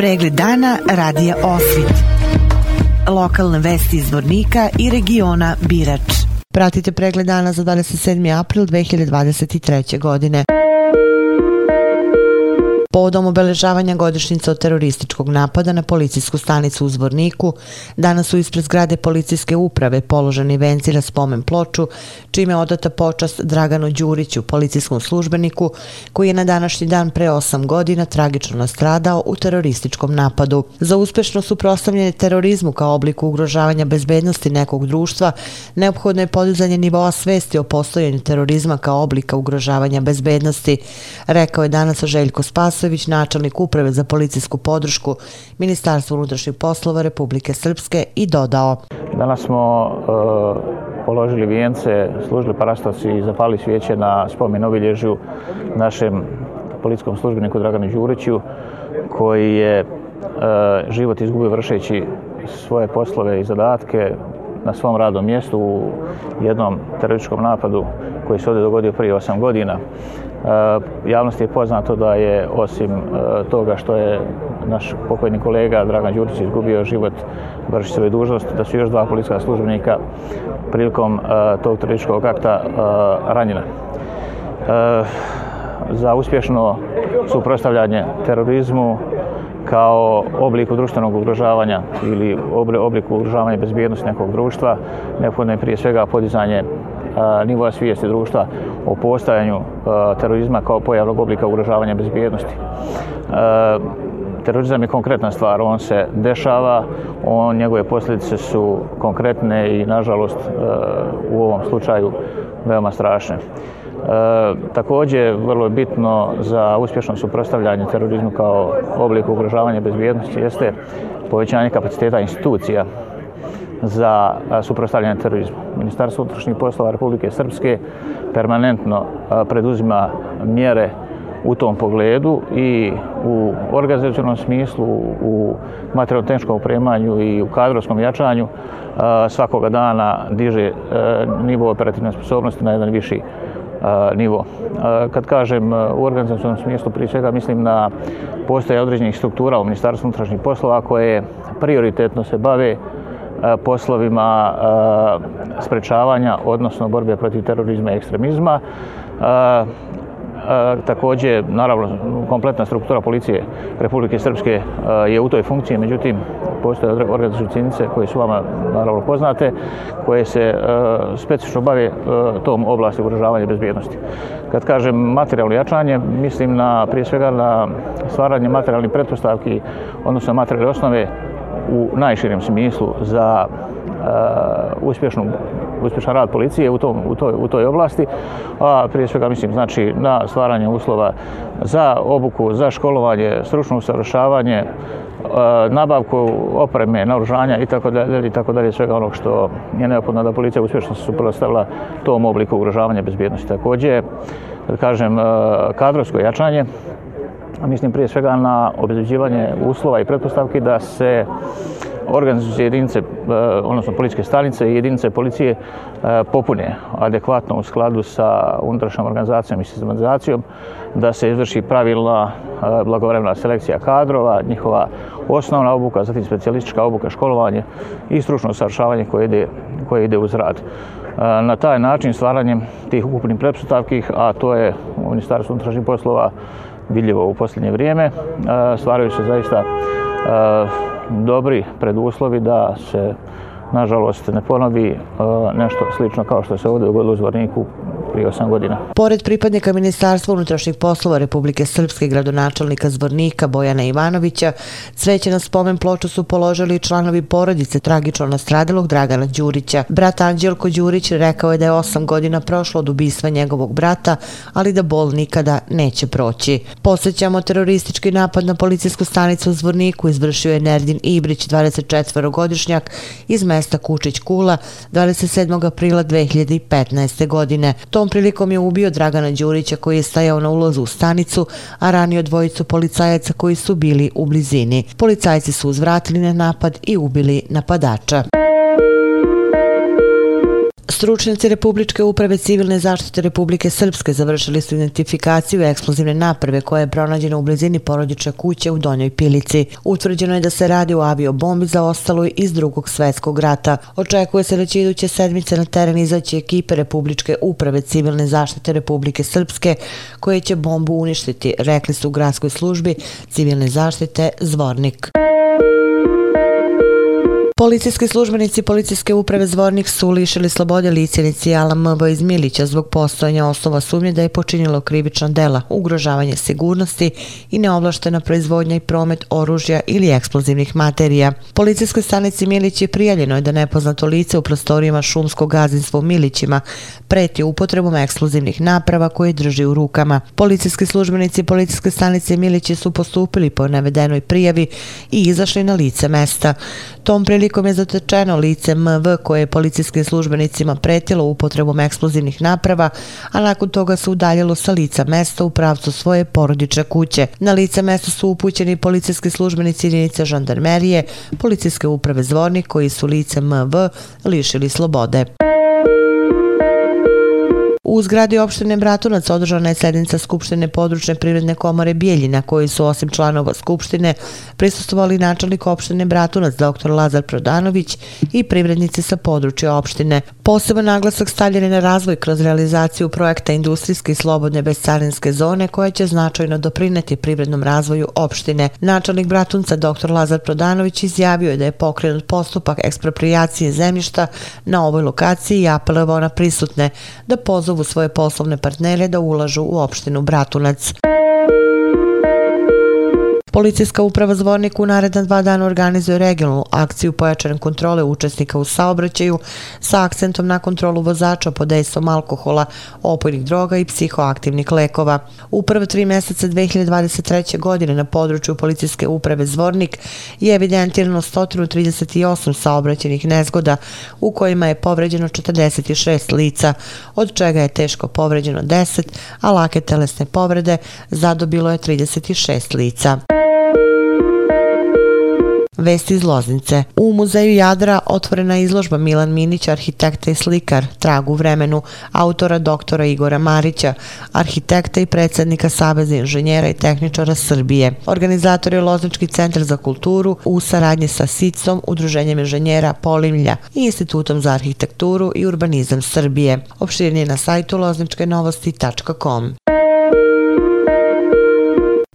Pregled dana radija Osvit. Lokalne vesti iz Vornika i regiona Birač. Pratite pregled dana za 27. april 2023. godine. Povodom obeležavanja godišnjica od terorističkog napada na policijsku stanicu u Zvorniku, danas su ispred zgrade policijske uprave položeni venci na spomen ploču, čime je odata počast Draganu Đuriću, policijskom službeniku, koji je na današnji dan pre 8 godina tragično nastradao u terorističkom napadu. Za uspešno suprostavljanje terorizmu kao obliku ugrožavanja bezbednosti nekog društva, neophodno je podizanje nivoa svesti o postojanju terorizma kao oblika ugrožavanja bezbednosti, rekao je danas Željko Spas, Vasović, načelnik uprave za policijsku podršku Ministarstva unutrašnjih poslova Republike Srpske i dodao. Danas smo e, položili vijence, služili parastavci i zapali svijeće na spomen obilježju našem policijskom službeniku Draganu Đuriću, koji je e, život izgubio vršeći svoje poslove i zadatke na svom radnom mjestu u jednom terorističkom napadu koji se ovdje dogodio prije 8 godina. Eh, javnosti je poznato da je osim eh, toga što je naš pokojni kolega Dragan Đurić izgubio život vrši svoje dužnosti, da su još dva policijska službenika prilikom eh, tog terorističkog akta ranjena. Za uspješno suprostavljanje terorizmu kao obliku društvenog ugrožavanja ili obliku ugrožavanja bezbjednosti nekog društva, neophodno je prije svega podizanje nivoa svijesti društva o postajanju terorizma kao pojavnog oblika ugrožavanja bezbjednosti. Terorizam je konkretna stvar, on se dešava, on, njegove posljedice su konkretne i, nažalost, u ovom slučaju veoma strašne. E, također, vrlo je bitno za uspješno suprostavljanje terorizmu kao oblik ugrožavanja bezbjednosti jeste povećanje kapaciteta institucija za suprostavljanje terorizmu. Ministarstvo unutrašnjih poslova Republike Srpske permanentno preduzima mjere u tom pogledu i u organizacijalnom smislu, u materijalno-tehničkom opremanju i u kadrovskom jačanju svakoga dana diže nivo operativne sposobnosti na jedan viši nivo. Kad kažem u organizacijalnom smislu, prije svega mislim na postoje određenih struktura u Ministarstvu unutrašnjih poslova koje prioritetno se bave E, poslovima e, sprečavanja, odnosno borbe protiv terorizma i ekstremizma. E, također, naravno, kompletna struktura policije Republike Srpske je u toj funkciji, međutim, postoje organizacije cinice koje su vama naravno poznate, koje se specifično bave tom oblasti ugrožavanja bezbjednosti. Kad kažem materijalno jačanje, mislim na, prije svega na stvaranje materijalnih pretpostavki, odnosno materijalne osnove u najširem smislu za uh, uspješnu uspješan rad policije u, tom, u, toj, u toj oblasti, a prije svega mislim znači na stvaranje uslova za obuku, za školovanje, stručno usavršavanje, uh, nabavku opreme, naoružanja i tako dalje i tako dalje svega onog što je neophodno da policija uspješno se suprotstavila tom obliku ugrožavanja bezbjednosti. Također, da kažem, uh, kadrovsko jačanje, mislim prije svega na obezbeđivanje uslova i pretpostavki da se organizacije jedinice, e, odnosno policijske stanice i jedinice policije e, popune adekvatno u skladu sa unutrašnjom organizacijom i sistematizacijom, da se izvrši pravilna e, blagovremna selekcija kadrova, njihova osnovna obuka, zatim specijalistička obuka, školovanje i stručno savršavanje koje ide, koje ide uz rad. Na taj način stvaranjem tih ukupnih pretpostavki, a to je u Ministarstvu unutrašnjih poslova vidljivo u posljednje vrijeme. E, stvaraju se zaista e, dobri preduslovi da se nažalost ne ponovi e, nešto slično kao što se ovdje dogodilo u Zvorniku prije 8 godina. Pored pripadnika Ministarstva unutrašnjih poslova Republike Srpske gradonačelnika Zvornika Bojana Ivanovića, cveće na spomen ploču su položili članovi porodice tragično nastradilog Dragana Đurića. Brat Anđelko Đurić rekao je da je 8 godina prošlo od ubistva njegovog brata, ali da bol nikada neće proći. Posjećamo teroristički napad na policijsku stanicu u Zvorniku izvršio je Nerdin Ibrić, 24-godišnjak iz mesta Kučić Kula, 27. aprila 2015. godine. To Tom prilikom je ubio Dragana Đurića koji je stajao na ulazu u stanicu, a ranio dvojicu policajaca koji su bili u blizini. Policajci su uzvratili na napad i ubili napadača. Stručnjaci Republičke uprave civilne zaštite Republike Srpske završili su identifikaciju eksplozivne naprave koja je pronađena u blizini porodične kuće u Donjoj Pilici. Utvrđeno je da se radi o aviobombi za ostaloj iz drugog svetskog rata. Očekuje se da će iduće sedmice na teren izaći ekipe Republičke uprave civilne zaštite Republike Srpske koje će bombu uništiti, rekli su u gradskoj službi civilne zaštite Zvornik. Policijski službenici Policijske uprave Zvornik su lišili slobode lice inicijala MB iz Milića zbog postojanja osnova sumnje da je počinilo krivična dela, ugrožavanje sigurnosti i neovlaštena proizvodnja i promet oružja ili eksplozivnih materija. Policijskoj stanici Milić je prijaljeno je da nepoznato lice u prostorijama šumskog gazinstva u Milićima preti upotrebom eksplozivnih naprava koje drži u rukama. Policijski službenici Policijske stanice Milići su postupili po navedenoj prijavi i izašli na lice mesta. Tom prilikom je zatečeno lice MV koje je policijskim službenicima pretilo upotrebom eksplozivnih naprava, a nakon toga se udaljilo sa lica mesta u pravcu svoje porodične kuće. Na lice mesta su upućeni policijski službenici jedinice žandarmerije, policijske uprave Zvornik koji su lice MV lišili slobode. U zgradi opštine Bratunac održana je sednica Skupštine područne privredne komore Bijeljina, koji su osim članova Skupštine prisustovali načelnik opštine Bratunac, dr. Lazar Prodanović i privrednici sa područja opštine. Poseban naglasak stavljen je na razvoj kroz realizaciju projekta industrijske i slobodne bezcarinske zone koja će značajno doprineti privrednom razvoju opštine. Načelnik Bratunca, dr. Lazar Prodanović, izjavio je da je pokrenut postupak ekspropriacije zemljišta na ovoj lokaciji i apelovao na prisutne da pozovu pozovu svoje poslovne partnere da ulažu u opštinu Bratunac. Policijska uprava Zvornik u naredan dva dana organizuje regionalnu akciju pojačane kontrole učesnika u saobraćaju sa akcentom na kontrolu vozača pod dejstvom alkohola, opojnih droga i psihoaktivnih lekova. U prve tri mjeseca 2023. godine na području Policijske uprave Zvornik je evidentirano 138 saobraćenih nezgoda u kojima je povređeno 46 lica, od čega je teško povređeno 10, a lake telesne povrede zadobilo je 36 lica. Vesti iz Loznice. U muzeju Jadra otvorena izložba Milan Minić, arhitekta i slikar, tragu vremenu, autora doktora Igora Marića, arhitekta i predsjednika Saveza inženjera i tehničara Srbije. Organizator je Loznički centar za kulturu u saradnji sa SICom, Udruženjem inženjera Polimlja i Institutom za arhitekturu i urbanizam Srbije. Opširnije na sajtu lozničkenovosti.com.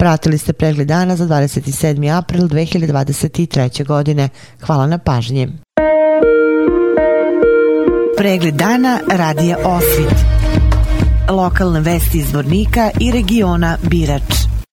Pratili ste pregled dana za 27. april 2023. godine. Hvala na pažnji. Pregled dana radija Osvit. Lokalne vesti iz Vornika i regiona Birač.